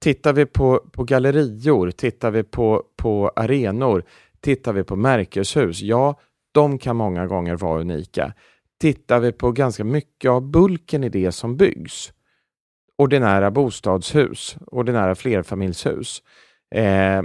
tittar vi på, på gallerior, tittar vi på, på arenor, tittar vi på märkeshus, ja, de kan många gånger vara unika. Tittar vi på ganska mycket av bulken i det som byggs, ordinära bostadshus, ordinära flerfamiljshus, eh,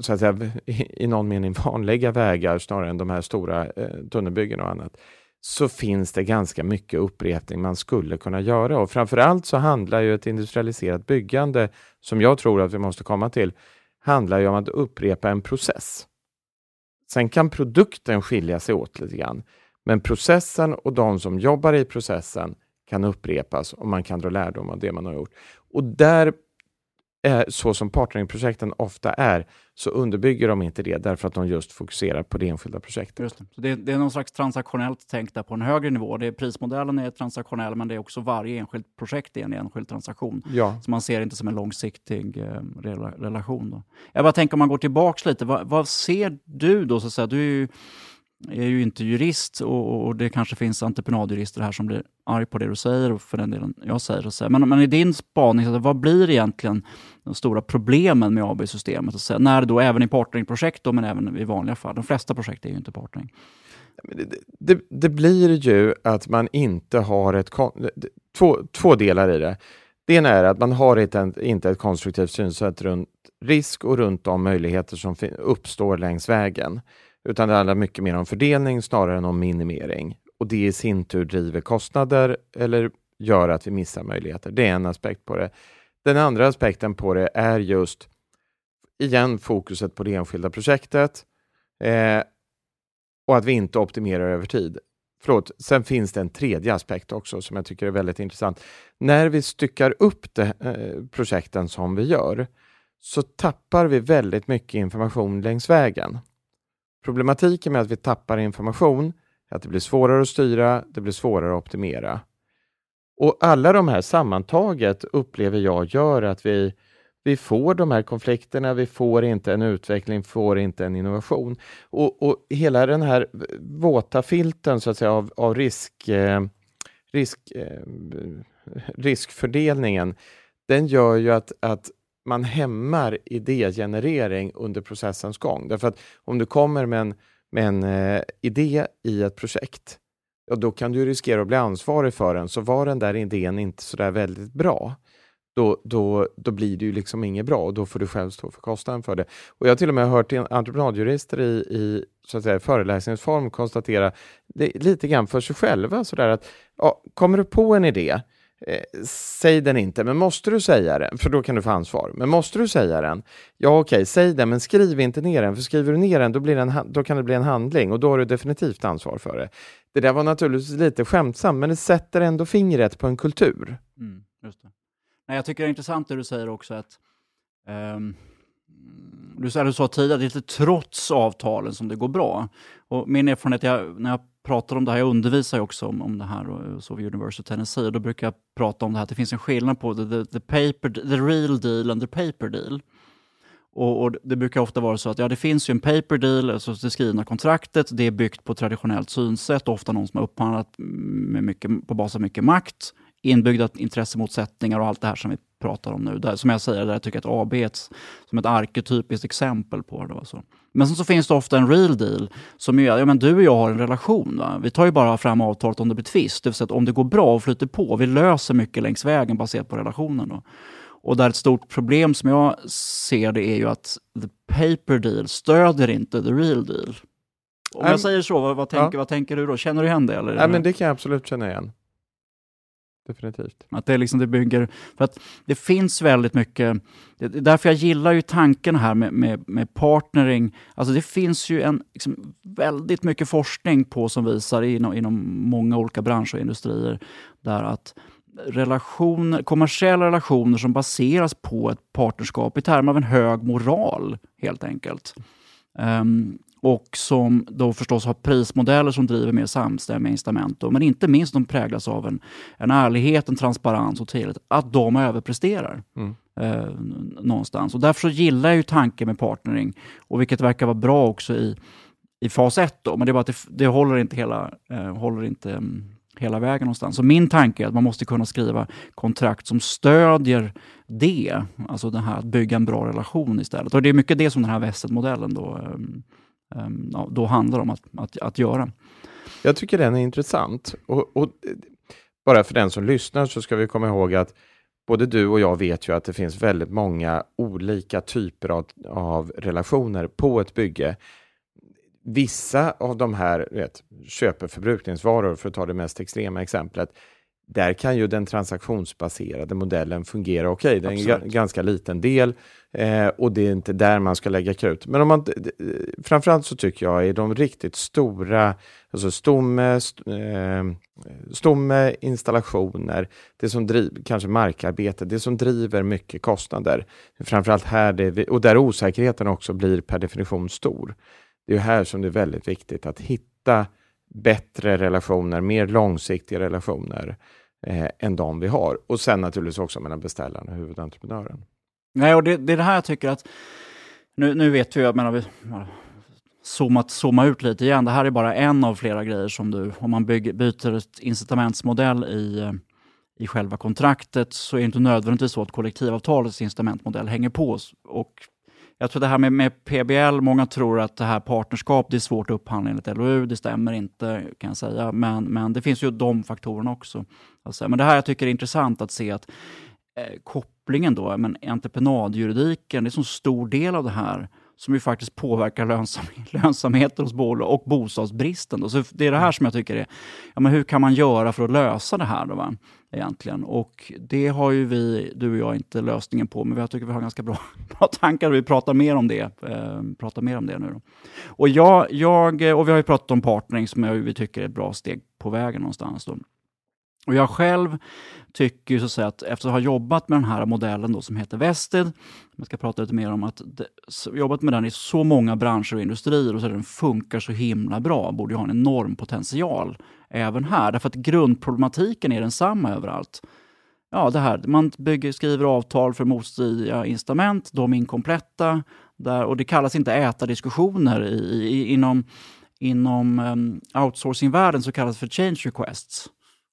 så att säga, i någon mening vanliga vägar snarare än de här stora eh, tunnelbyggen och annat, så finns det ganska mycket upprepning man skulle kunna göra. Och framförallt så handlar ju ett industrialiserat byggande, som jag tror att vi måste komma till, handlar ju om att upprepa en process. Sen kan produkten skilja sig åt lite grann, men processen och de som jobbar i processen kan upprepas och man kan dra lärdom av det man har gjort. Och där är, så som partneringprojekten ofta är, så underbygger de inte det därför att de just fokuserar på det enskilda projektet. Just det. Så det, det är någon slags transaktionellt tänk där på en högre nivå. Det är, prismodellen är transaktionell, men det är också varje enskilt projekt är en enskild transaktion. Ja. Så man ser det inte som en långsiktig eh, relation. Då. Jag bara tänker om man går tillbaks lite, vad, vad ser du då? Så att säga? Du är ju är ju inte jurist och, och, det kanske finns entreprenadjurister här som blir arg på det du säger och för den delen jag säger. Och säger. Men, men i din spaning, vad blir egentligen de stora problemen med AB-systemet? När då även i partneringprojekt, men även i vanliga fall. De flesta projekt är ju inte partnering. Det, det, det, blir ju att man inte har ett... Två, två delar i det. Det ena är att man har ett, inte ett konstruktivt synsätt runt risk och runt de möjligheter som uppstår längs vägen. Utan det handlar mycket mer om fördelning snarare än om minimering. Och det i sin tur driver kostnader eller gör att vi missar möjligheter. Det är en aspekt på det. Den andra aspekten på det är just igen fokuset på det enskilda projektet eh, och att vi inte optimerar över tid. förlåt, sen finns det en tredje aspekt också som jag tycker är väldigt intressant. När vi styckar upp det, eh, projekten som vi gör så tappar vi väldigt mycket information längs vägen. Problematiken med att vi tappar information är att det blir svårare att styra, det blir svårare att optimera. Och alla de här sammantaget upplever jag gör att vi, vi får de här konflikterna, vi får inte en utveckling, får inte en innovation. Och, och hela den här våta filten så att säga, av, av risk, eh, risk, eh, riskfördelningen, den gör ju att, att man hämmar idégenerering under processens gång. Därför att om du kommer med en, med en eh, idé i ett projekt, ja, då kan du riskera att bli ansvarig för den. Så var den där idén inte så där väldigt bra, då, då, då blir det ju liksom inget bra och då får du själv stå för kostnaden för det. Och Jag har till och med hört entreprenadjurister i, i så att säga, föreläsningsform konstatera lite grann för sig själva sådär att ja, kommer du på en idé, Eh, säg den inte, men måste du säga den? För då kan du få ansvar. Men måste du säga den? Ja, okej, okay, säg den, men skriv inte ner den. För skriver du ner den, då, blir den, då kan det bli en handling och då har du definitivt ansvar för det. Det där var naturligtvis lite skämtsamt, men det sätter ändå fingret på en kultur. Mm, just det. Nej, jag tycker det är intressant det du säger också att um, du, du sa tidigare, det är lite trots avtalen som det går bra. Och min erfarenhet, jag, när jag pratar om det här, jag undervisar ju också om, om det här och, så vid University of Tennessee, och då brukar jag prata om det här, att det finns en skillnad på the, the, the, paper, the real deal and the paper deal. Och, och, Det brukar ofta vara så att ja, det finns ju en paper deal, alltså det skrivna kontraktet, det är byggt på traditionellt synsätt, ofta någon som har upphandlat med mycket, på bas av mycket makt, inbyggda intressemotsättningar och allt det här som vi pratar om nu. Där, som jag säger, där jag tycker att AB är ett, som ett arketypiskt exempel på det. Alltså. Men sen så finns det ofta en real deal som är, ja men du och jag har en relation. Va? Vi tar ju bara fram avtalet om det blir tvist. Det vill säga om det går bra och flyter på, vi löser mycket längs vägen baserat på relationen. Då. Och där ett stort problem som jag ser det är ju att the paper deal stöder inte the real deal. Om jag säger så, vad, vad, tänker, ja. vad tänker du då? Känner du igen det? Eller? Ja, men det kan jag absolut känna igen. Definitivt. Att det, liksom, det bygger... För att det finns väldigt mycket... Det är därför jag gillar ju tanken här med, med, med partnering. Alltså det finns ju en liksom, väldigt mycket forskning på som visar inom, inom många olika branscher och industrier där att relationer, kommersiella relationer som baseras på ett partnerskap i termer av en hög moral, helt enkelt. Um, och som då förstås har prismodeller som driver mer samstämmiga incitament. Då, men inte minst de präglas av en, en ärlighet, en transparens och tillit. Att de överpresterar mm. eh, någonstans. Och därför så gillar jag ju tanken med partnering, och vilket verkar vara bra också i, i fas 1. Men det är bara att det, det håller inte hela, eh, håller inte, um, hela vägen någonstans. Så min tanke är att man måste kunna skriva kontrakt som stödjer det, alltså det här att bygga en bra relation istället. Och det är mycket det som den här Vesset-modellen då um, um, ja, då handlar om att, att, att göra. Jag tycker den är intressant. Och, och, bara för den som lyssnar så ska vi komma ihåg att både du och jag vet ju att det finns väldigt många olika typer av, av relationer på ett bygge. Vissa av de här vet, köper förbrukningsvaror, för att ta det mest extrema exemplet, där kan ju den transaktionsbaserade modellen fungera okej. Okay. Det är en ganska liten del eh, och det är inte där man ska lägga krut. Men om man, framförallt så tycker jag i de riktigt stora, alltså stomme, eh, stomme installationer, det som driver, kanske markarbete, det som driver mycket kostnader. Framförallt här, det, och där osäkerheten också blir per definition stor. Det är här som det är väldigt viktigt att hitta bättre relationer, mer långsiktiga relationer eh, än de vi har. Och sen naturligtvis också mellan beställaren och huvudentreprenören. Nej, och det, det är det här jag tycker att, nu, nu vet vi, jag menar, vi zoomat, zooma ut lite igen. Det här är bara en av flera grejer som du, om man bygger, byter ett incitamentsmodell i, i själva kontraktet så är det inte nödvändigtvis så att kollektivavtalets incitamentmodell hänger på. Och jag tror det här med, med, PBL, många tror att det här partnerskap, det är svårt att upphandla enligt LOU. Det stämmer inte kan jag säga, men, men det finns ju de faktorerna också. Alltså, men det här jag tycker är intressant att se att eh, kopplingen då, men entreprenadjuridiken, det är en så stor del av det här som ju faktiskt påverkar lönsam, [laughs] lönsamheten hos bolag och bostadsbristen. Då. Så det är det här som jag tycker är, ja, men hur kan man göra för att lösa det här? Då, va? Egentligen. Och det har ju vi, du och jag, inte lösningen på, men jag tycker vi har ganska bra, [laughs] bra tankar och vi pratar mer om det, eh, pratar mer om det nu. Då. Och, jag, jag, och vi har ju pratat om partnering som jag, vi tycker är ett bra steg på vägen någonstans. Då. Och jag själv tycker så att, säga, att efter att ha jobbat med den här modellen då, som heter Vested, jag ska prata lite mer om att det, jobbat med den i så många branscher och industrier och så den funkar så himla bra, borde ju ha en enorm potential även här. Därför att grundproblematiken är densamma överallt. Ja, det här, man bygger, skriver avtal för motstridiga incitament, de är inkompletta där, och det kallas inte äta-diskussioner i, i, inom, inom um, outsourcingvärlden så kallas det för change requests.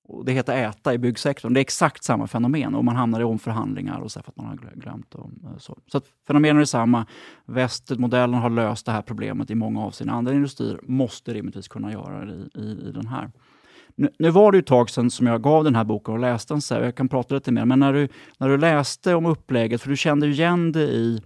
Och det heter äta i byggsektorn. Det är exakt samma fenomen och man hamnar i omförhandlingar och så för att man har glömt. Och eh, så så att fenomenen är detsamma. Västmodellen har löst det här problemet i många avseenden. Andra industrier måste rimligtvis kunna göra det i, i, i den här. Nu, nu, var det ett tag sedan som jag gav den här boken och läste den, så jag kan prata lite mer. Men när du, när du läste om upplägget, för du kände igen det i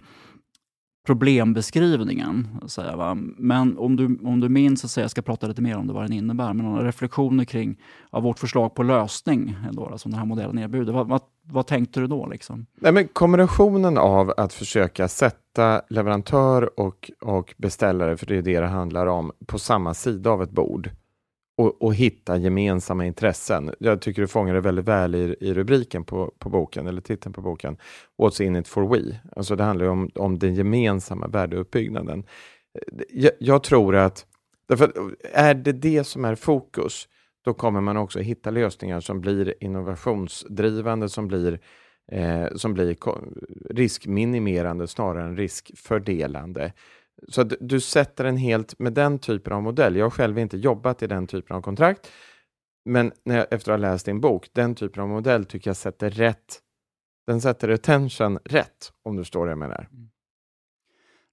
problembeskrivningen. Säga, va? Men om du, om du minns, så säga, jag ska prata lite mer om det, vad den innebär, men några reflektioner kring ja, vårt förslag på lösning då, som den här modellen erbjuder. Vad, vad, vad tänkte du då? Liksom? Nej, men kombinationen av att försöka sätta leverantör och, och beställare, för det är det det handlar om, på samma sida av ett bord och, och, hitta gemensamma intressen. Jag tycker du fångar det väldigt väl i, i rubriken på, på boken, eller titeln på boken. What's in it for we? Alltså det handlar om, om den gemensamma värdeuppbyggnaden. Jag, jag tror att, därför är det det som är fokus, då kommer man också hitta lösningar som blir innovationsdrivande, som blir, eh, som blir riskminimerande snarare än riskfördelande. Så att du sätter en helt med den typen av modell. Jag har själv inte jobbat i den typen av kontrakt, men när jag, efter att ha läst din bok, den typen av modell tycker jag sätter rätt. Den sätter attention rätt, om du förstår vad jag menar. Mm.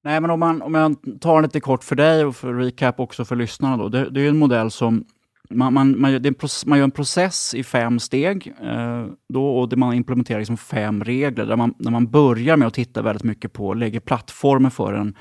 Nej, men om, man, om jag tar lite kort för dig och för recap också för lyssnarna. Då. Det, det är en modell som man, man, man, gör, man gör en process i fem steg eh, då, och det man implementerar liksom fem regler där man, där man börjar med att titta väldigt mycket på, lägger plattformen för en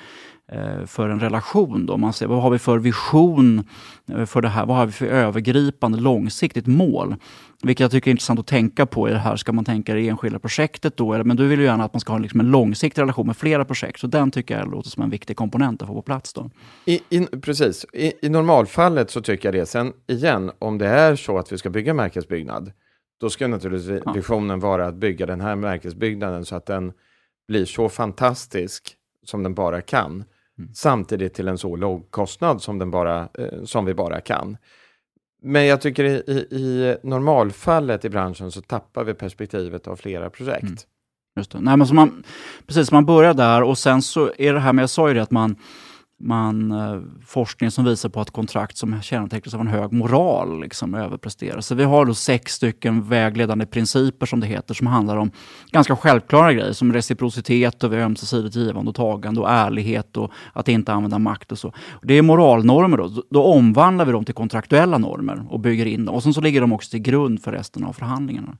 för en relation. Då. Man ser, vad har vi för vision eh, för det här? Vad har vi för övergripande långsiktigt mål? Vilket jag tycker är intressant att tänka på i det här. Ska man tänka det enskilda projektet då? Men du vill ju gärna att man ska ha liksom en långsiktig relation med flera projekt. Så den tycker jag låter som en viktig komponent att få på plats. Då. I, in, precis. I, I normalfallet så tycker jag det. Sen igen, om det är så att vi ska bygga märkesbyggnad, då ska naturligtvis ja. visionen vara att bygga den här märkesbyggnaden så att den blir så fantastisk som den bara kan. Mm. Samtidigt till en så låg kostnad som, den bara, eh, som vi bara kan. Men jag tycker i, i, i, normalfallet i branschen så tappar vi perspektivet av flera projekt. Mm. Just det. Nej, men så man, precis, man börjar där och sen så är det här med, jag sa ju det att man man, eh, forskning som visar på att kontrakt som kännetecknas av en hög moral liksom överpresterar. Så vi har då sex stycken vägledande principer som det heter som handlar om ganska självklara grejer som reciprocitet och ömsesidigt givande och tagande och ärlighet och att inte använda makt och så. Det är moralnormer då. Då omvandlar vi dem till kontraktuella normer och bygger in dem. Och sen så ligger de också till grund för resten av förhandlingarna.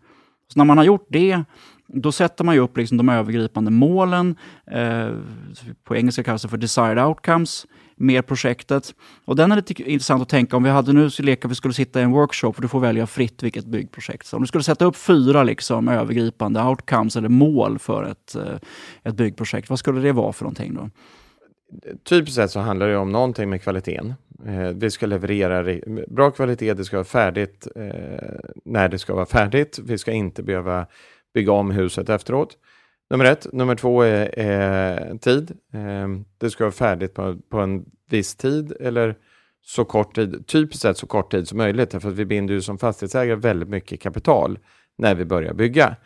Så när man har gjort det då sätter man ju upp liksom de övergripande målen. Eh, på engelska kallas det för desired outcomes med projektet. Och den är lite intressant att tänka om vi hade nu så leka vi skulle sitta i en workshop och du får välja fritt vilket byggprojekt. Så om du skulle sätta upp fyra liksom övergripande outcomes eller mål för ett, eh, ett byggprojekt, vad skulle det vara för någonting då? Typiskt sett så handlar det om någonting med kvaliteten. Eh, vi ska leverera bra kvalitet, det ska vara färdigt eh, när det ska vara färdigt. Vi ska inte behöva bygga om huset efteråt. Nummer ett. Nummer två är, är tid. Ehm, det ska vara färdigt på, på, en viss tid eller så kort tid, typiskt sett så kort tid som möjligt, för att vi binder ju som fastighetsägare väldigt mycket kapital när vi börjar bygga.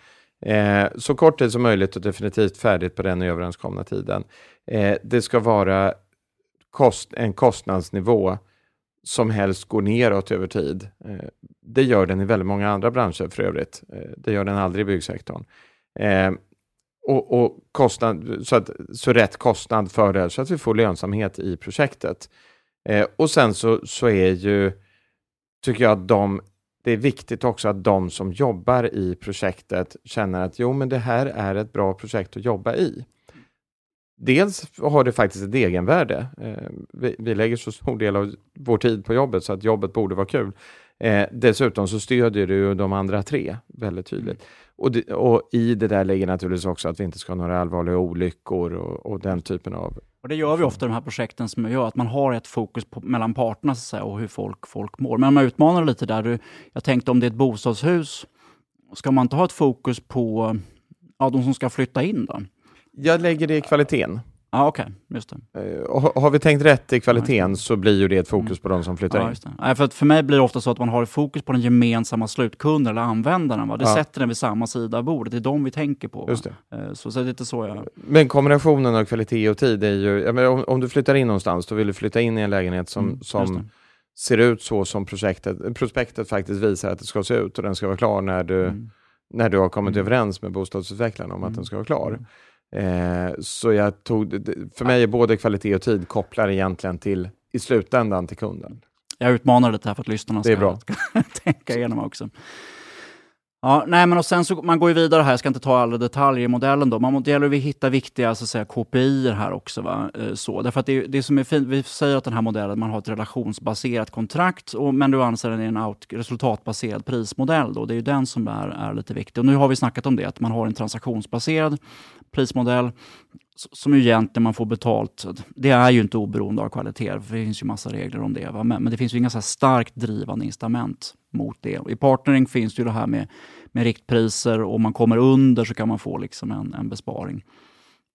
Eh, så kort tid som möjligt och definitivt färdigt på den överenskomna tiden. Eh, det ska vara kost, en kostnadsnivå som helst går neråt över tid. Eh, det gör den i väldigt många andra branscher för övrigt. Eh, det gör den aldrig i byggsektorn. Eh, och, och kostnad, så, att, så rätt kostnad för det, så att vi får lönsamhet i projektet. och sen så, så är ju, tycker jag att de, det är viktigt också att de som jobbar i projektet känner att jo, men det här är ett bra projekt att jobba i. Dels har det faktiskt ett egenvärde. Eh, vi, vi lägger så stor del av vår tid på jobbet så att jobbet borde vara kul. Eh, dessutom så stödjer du de andra tre väldigt tydligt. Och, det, och, i det där ligger naturligtvis också att vi inte ska ha några allvarliga olyckor och, och den typen av... Och det gör vi ofta i de här projekten som gör att man har ett fokus på, mellan parterna så att säga, och hur folk, folk mår. Men man utmanar lite där. Du, jag tänkte om det är ett bostadshus, ska man inte ha ett fokus på ja, de som ska flytta in då? Jag lägger det i kvaliteten. Ja, okej. Okay. Just det. Uh, har vi tänkt rätt i kvaliteten ja, så blir ju det ett fokus mm. på de som flyttar ja, in. Nej, för, för mig blir det ofta så att man har fokus på den gemensamma slutkunden eller användaren. Va? Det ja. sätter den vid samma sida av bordet. Det är de vi tänker på. Just det. Uh, så, så det är lite så jag... Men kombinationen av kvalitet och tid är ju... Om, om, du flyttar in någonstans, då vill du flytta in i en lägenhet som, mm, som ser ut så som projektet, prospektet faktiskt visar att det ska se ut och den ska vara klar när du, mm. när du har kommit mm. överens med bostadsutveckllarna om att den mm. ska vara klar. Eh, så jag tog, för mig är både kvalitet och tid kopplar egentligen till, i slutändan till kunden. Jag utmanar lite här för att lyssnarna ska, ska [laughs] tänka igenom också. Ja, nej, men och sen så, man går ju vidare här, jag ska inte ta alla detaljer i modellen då. Man gäller att hitta viktiga så att säga, KPI här också. Va? Eh, så, därför att det, det som är fint, vi säger att den här modellen, man har ett relationsbaserat kontrakt, och, men du anser den är en out, resultatbaserad prismodell. Då. Det är ju den som är, är lite viktig. Och nu har vi snackat om det, att man har en transaktionsbaserad prismodell som ju egentligen man får betalt. Det är ju inte oberoende av kvalitet, för det finns ju massa regler om det. Va? Men, men det finns ju inga så starkt drivande incitament mot det. I partnering finns det ju det här med, med riktpriser och om man kommer under så kan man få liksom en, en besparing.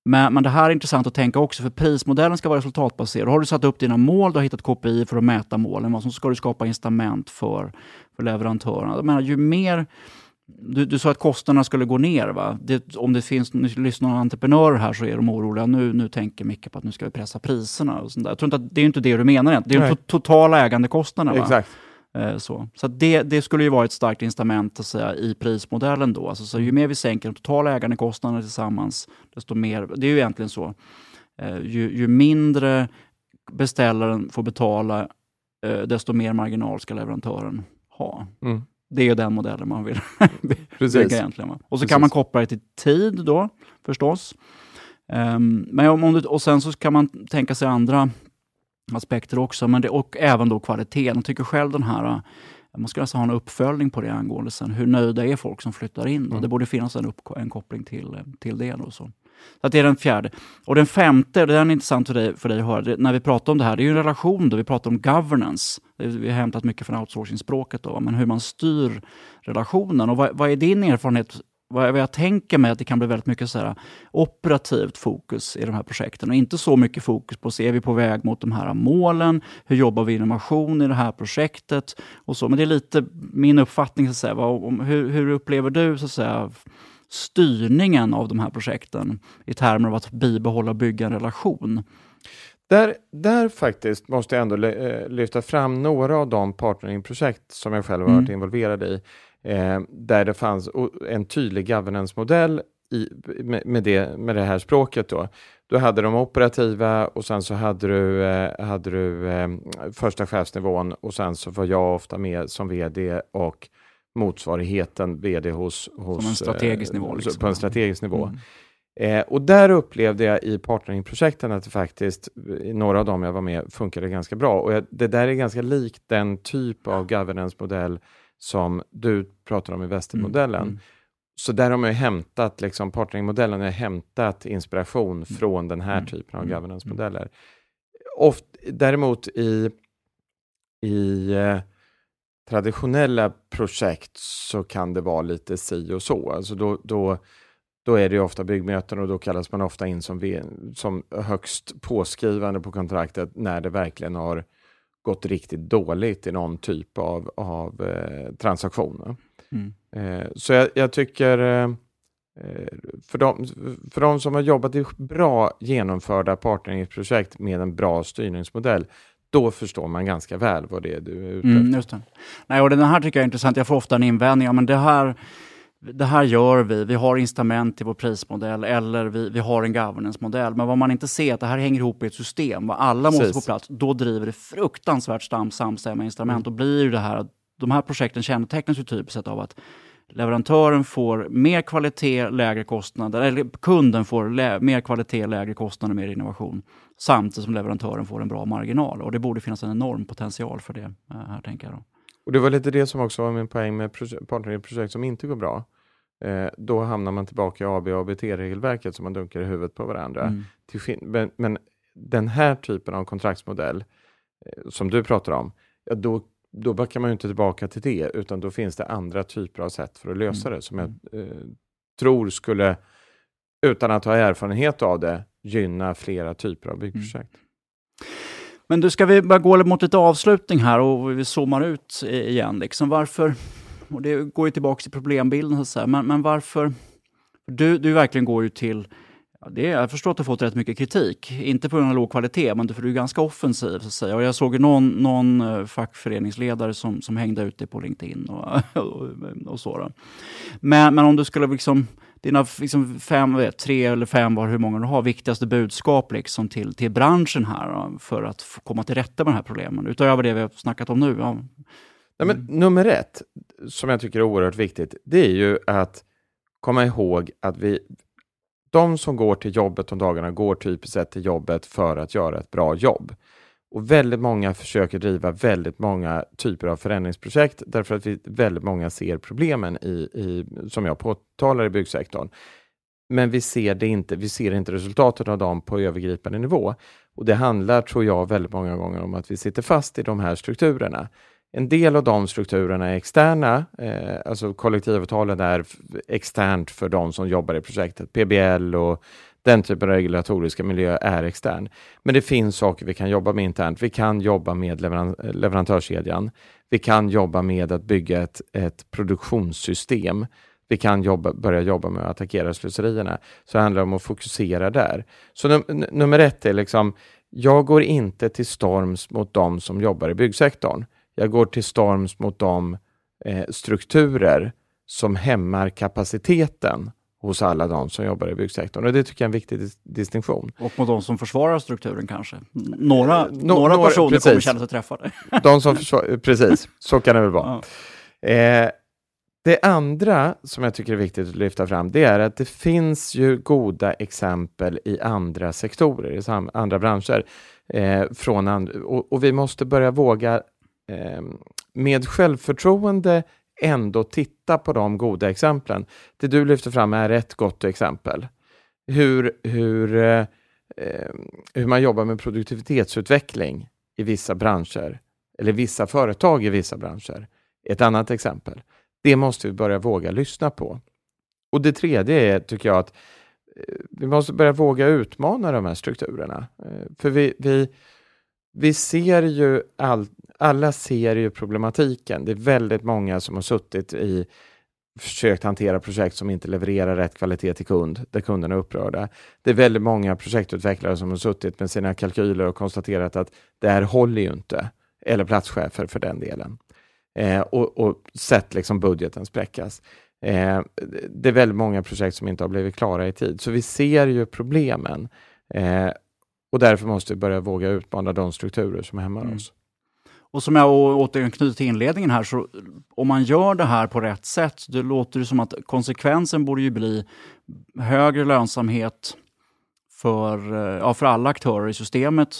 Men, men det här är intressant att tänka också, för prismodellen ska vara resultatbaserad. Har du satt upp dina mål, du har hittat KPI för att mäta målen, så ska du skapa incitament för, för leverantörerna. Jag menar, ju mer du, du sa att kostnaderna skulle gå ner. Va? Det, om det finns lyssnare entreprenörer här så är de oroliga. Nu, nu tänker Micke på att nu ska vi pressa priserna. Och sånt där. Jag tror inte att, det är inte det du menar. Egentligen. Det är de totala ägandekostnaderna. Exakt. Så så det, det skulle ju vara ett starkt incitament att säga, i prismodellen. Då. Alltså, så ju mer vi sänker de totala ägandekostnaderna tillsammans, desto mer... Det är ju egentligen så. Eh, ju, ju mindre beställaren får betala, eh, desto mer marginal ska leverantören ha. Mm. Det är den modellen man vill [laughs] bygga egentligen. Och så Precis. kan man koppla det till tid då, förstås. Um, men om, om du, och sen så kan man tänka sig andra aspekter också, men det, och även då kvaliteten. Jag tycker själv den här man ska alltså ha en uppföljning på det angående sen. Hur nöjda är folk som flyttar in? Mm. Det borde finnas en, upp, en koppling till, till det. Då, så. Så det är den fjärde. Och den femte, det är intressant för dig, för dig att höra, det, när vi pratar om det här, det är ju en relation, då, vi pratar om governance. Vi har hämtat mycket från outsourcing-språket, då, men hur man styr relationen. Och vad, vad är din erfarenhet vad jag tänker mig att det kan bli väldigt mycket så här operativt fokus i de här projekten och inte så mycket fokus på, så är vi på väg mot de här målen? Hur jobbar vi innovation i det här projektet? och så. Men det är lite min uppfattning, så att säga. Vad, hur, hur upplever du så att säga, styrningen av de här projekten i termer av att bibehålla och bygga en relation? Där, där faktiskt måste jag ändå eh, lyfta fram några av de partneringprojekt som jag själv har varit mm. involverad i, eh, där det fanns en tydlig governance-modell med, med, det, med det här språket. Då. Du hade de operativa och sen så hade du, eh, hade du eh, första chefsnivån och sen så var jag ofta med som VD och motsvarigheten VD hos... hos en strategisk nivå? Liksom. På en strategisk nivå. Mm. Eh, och där upplevde jag i partneringprojekten att det faktiskt, i några av dem jag var med, funkade ganska bra. Och jag, det där är ganska likt den typ av governance-modell som du pratar om i västermodellen. Mm. Mm. Så där har man ju hämtat, liksom, partneringmodellen har hämtat inspiration mm. från den här mm. typen av governance-modeller. Oft, däremot i, i eh, traditionella projekt så kan det vara lite si och så. Alltså då, då, då är det ofta byggmöten och då kallas man ofta in som, som högst påskrivande på kontraktet när det verkligen har gått riktigt dåligt i någon typ av, av eh, transaktioner. Mm. Eh, så jag, jag tycker eh, för, de, för de som har jobbat i bra genomförda partneringsprojekt med en bra styrningsmodell, då förstår man ganska väl vad det är du är ute mm, efter. just det. Nej, och den här tycker jag är intressant. Jag får ofta en invändning. Ja, men det här det här gör vi, vi har incitament i vår prismodell eller vi, vi har en governance-modell. Men vad man inte ser är att det här hänger ihop i ett system. Vad alla måste Precis. få plats. Då driver det fruktansvärt stam, samstämmiga instrument. Mm. Då blir det här, de här projekten kännetecknas ju typiskt av att leverantören får mer kvalitet, lägre kostnader, eller kunden får mer kvalitet, lägre kostnader, mer innovation. Samtidigt som leverantören får en bra marginal. Och det borde finnas en enorm potential för det eh, här, tänker jag. Då. Och det var lite det som också var min poäng med partnerprojekt som inte går bra. Eh, då hamnar man tillbaka i AB och ABT-regelverket som man dunkar i huvudet på varandra. Mm. Men, men, den här typen av kontraktsmodell eh, som du pratar om, ja, då, då backar man ju inte tillbaka till det, utan då finns det andra typer av sätt för att lösa mm. det som jag mm. eh, tror skulle, utan att ha erfarenhet av det, gynna flera typer av byggprojekt. Mm. Men du, ska vi bara gå mot lite avslutning här och vi zoomar ut igen. Liksom varför, och det går ju tillbaka till problembilden, så att säga. Men, men varför... Du, du verkligen går ju till Ja, det, jag förstår att du fått rätt mycket kritik. Inte på grund av låg kvalitet, men för du är ganska offensiv. Så att säga. Och jag såg någon, någon eh, fackföreningsledare som, som hängde ut dig på LinkedIn. Och, [laughs] och, och så. Då. Men, men om du skulle liksom dina liksom fem, vet, tre eller fem, var hur många du har, viktigaste budskap liksom till, till branschen här för att komma till rätta med de här problemen, utöver det vi har snackat om nu? Ja. Nej, men, nummer ett, som jag tycker är oerhört viktigt, det är ju att komma ihåg att vi, de som går till jobbet om dagarna går typiskt sett till jobbet för att göra ett bra jobb. Och väldigt många försöker driva väldigt många typer av förändringsprojekt därför att vi, väldigt många ser problemen i, i, som jag påtalar i byggsektorn. Men vi ser, det inte, vi ser inte resultatet av dem på övergripande nivå. Och Det handlar, tror jag, väldigt många gånger om att vi sitter fast i de här strukturerna. En del av de strukturerna är externa, eh, alltså kollektivavtalen är externt för de som jobbar i projektet. PBL och den typen av regulatoriska miljö är extern. Men det finns saker vi kan jobba med internt. Vi kan jobba med leveran leverantörskedjan. Vi kan jobba med att bygga ett, ett produktionssystem. Vi kan jobba, börja jobba med att attackera slöserierna. Så det handlar om att fokusera där. Så num nummer ett är liksom, jag går inte till storms mot de som jobbar i byggsektorn. Jag går till storms mot de eh, strukturer som hämmar kapaciteten hos alla de som jobbar i byggsektorn. Och det tycker jag är en viktig dis distinktion. Och mot de som försvarar strukturen kanske? Några, no, några personer precis. kommer känna sig träffade. [laughs] De som försvarar, precis, så kan det väl vara. Ja. Eh, det andra som jag tycker är viktigt att lyfta fram, det är att det finns ju goda exempel i andra sektorer, i andra branscher. Eh, från and och, och, vi måste börja våga eh, med självförtroende ändå titta på de goda exemplen. Det du lyfter fram är ett gott exempel. Hur, hur, eh, eh hur man jobbar med produktivitetsutveckling i vissa branscher, eller vissa företag i vissa branscher. Ett annat exempel. Det måste vi börja våga lyssna på. Och det tredje är, tycker jag, att eh, vi måste börja våga utmana de här strukturerna. Eh, för vi, vi, vi ser ju all, alla ser ju problematiken. Det är väldigt många som har suttit i försökt hantera projekt som inte levererar rätt kvalitet till kund, där kunderna är upprörda. Det är väldigt många projektutvecklare som har suttit med sina kalkyler och konstaterat att det här håller ju inte, eller platschefer för den delen, eh, och, och sett liksom budgeten spräckas. Eh, det är väldigt många projekt som inte har blivit klara i tid, så vi ser ju problemen. Eh, och därför måste vi börja våga utmana de strukturer som hämmar mm. oss. Och som jag återknyter till inledningen här, så om man gör det här på rätt sätt, det låter det som att konsekvensen borde ju bli högre lönsamhet för, eh, ja, för alla aktörer i systemet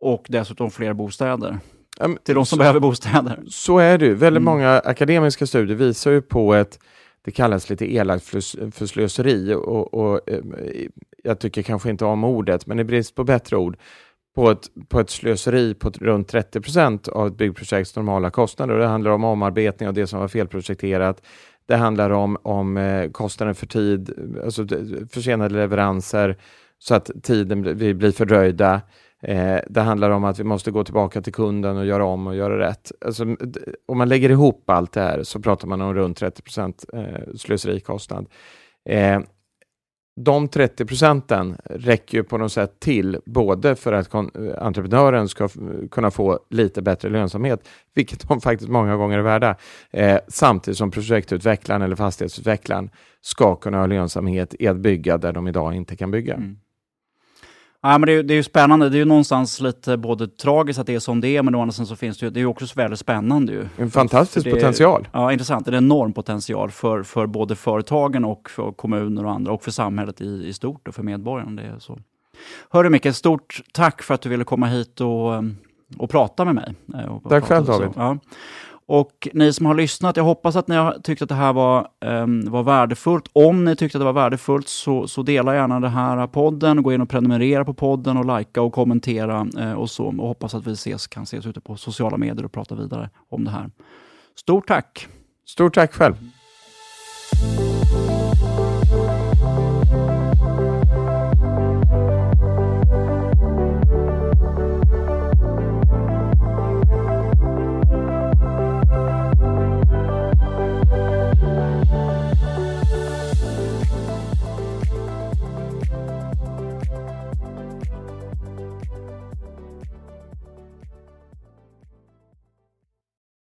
och dessutom fler bostäder. Um, till de som så, behöver bostäder. Så är det Väldigt mm. många akademiska studier visar ju på ett, det kallas lite elakt för slöseri och, och, eh, jag tycker kanske inte om ordet, men i brist på bättre ord, på ett, på ett slöseri på runt 30 procent av ett byggprojekts normala kostnader. Det handlar om omarbetning av det som var felprojekterat. Det handlar om, om eh, kostnader för tid, alltså försenade leveranser så att tiden blir, blir fördröjda. Eh, det handlar om att vi måste gå tillbaka till kunden och göra om och göra rätt. Alltså, om man lägger ihop allt det här så pratar man om runt 30 procent eh, slöserikostnad. Eh, de 30 procenten räcker ju på något sätt till både för att entreprenören ska kunna få lite bättre lönsamhet, vilket de faktiskt många gånger är värda, eh, samtidigt som projektutvecklaren eller fastighetsutvecklaren ska kunna ha lönsamhet i att bygga där de idag inte kan bygga. Mm. Ja, men det, är, det är ju spännande. Det är ju någonstans lite både tragiskt att det är som det är, men å andra sidan så finns det ju, det är ju också väldigt spännande. Ju. En fantastisk potential. Ja, intressant. Det är en enorm potential för, för både företagen och för kommuner och andra och för samhället i, i stort och för medborgarna. Det är så. Hörru Micke, stort tack för att du ville komma hit och, och prata med mig. Och tack själv David. Ja. Och ni som har lyssnat, jag hoppas att ni har tyckt att det här var, um, var värdefullt. Om ni tyckte att det var värdefullt så, så dela gärna den här podden, gå in och prenumerera på podden och likea och kommentera uh, och så. Och hoppas att vi ses, kan ses ute på sociala medier och prata vidare om det här. Stort tack! Stort tack själv!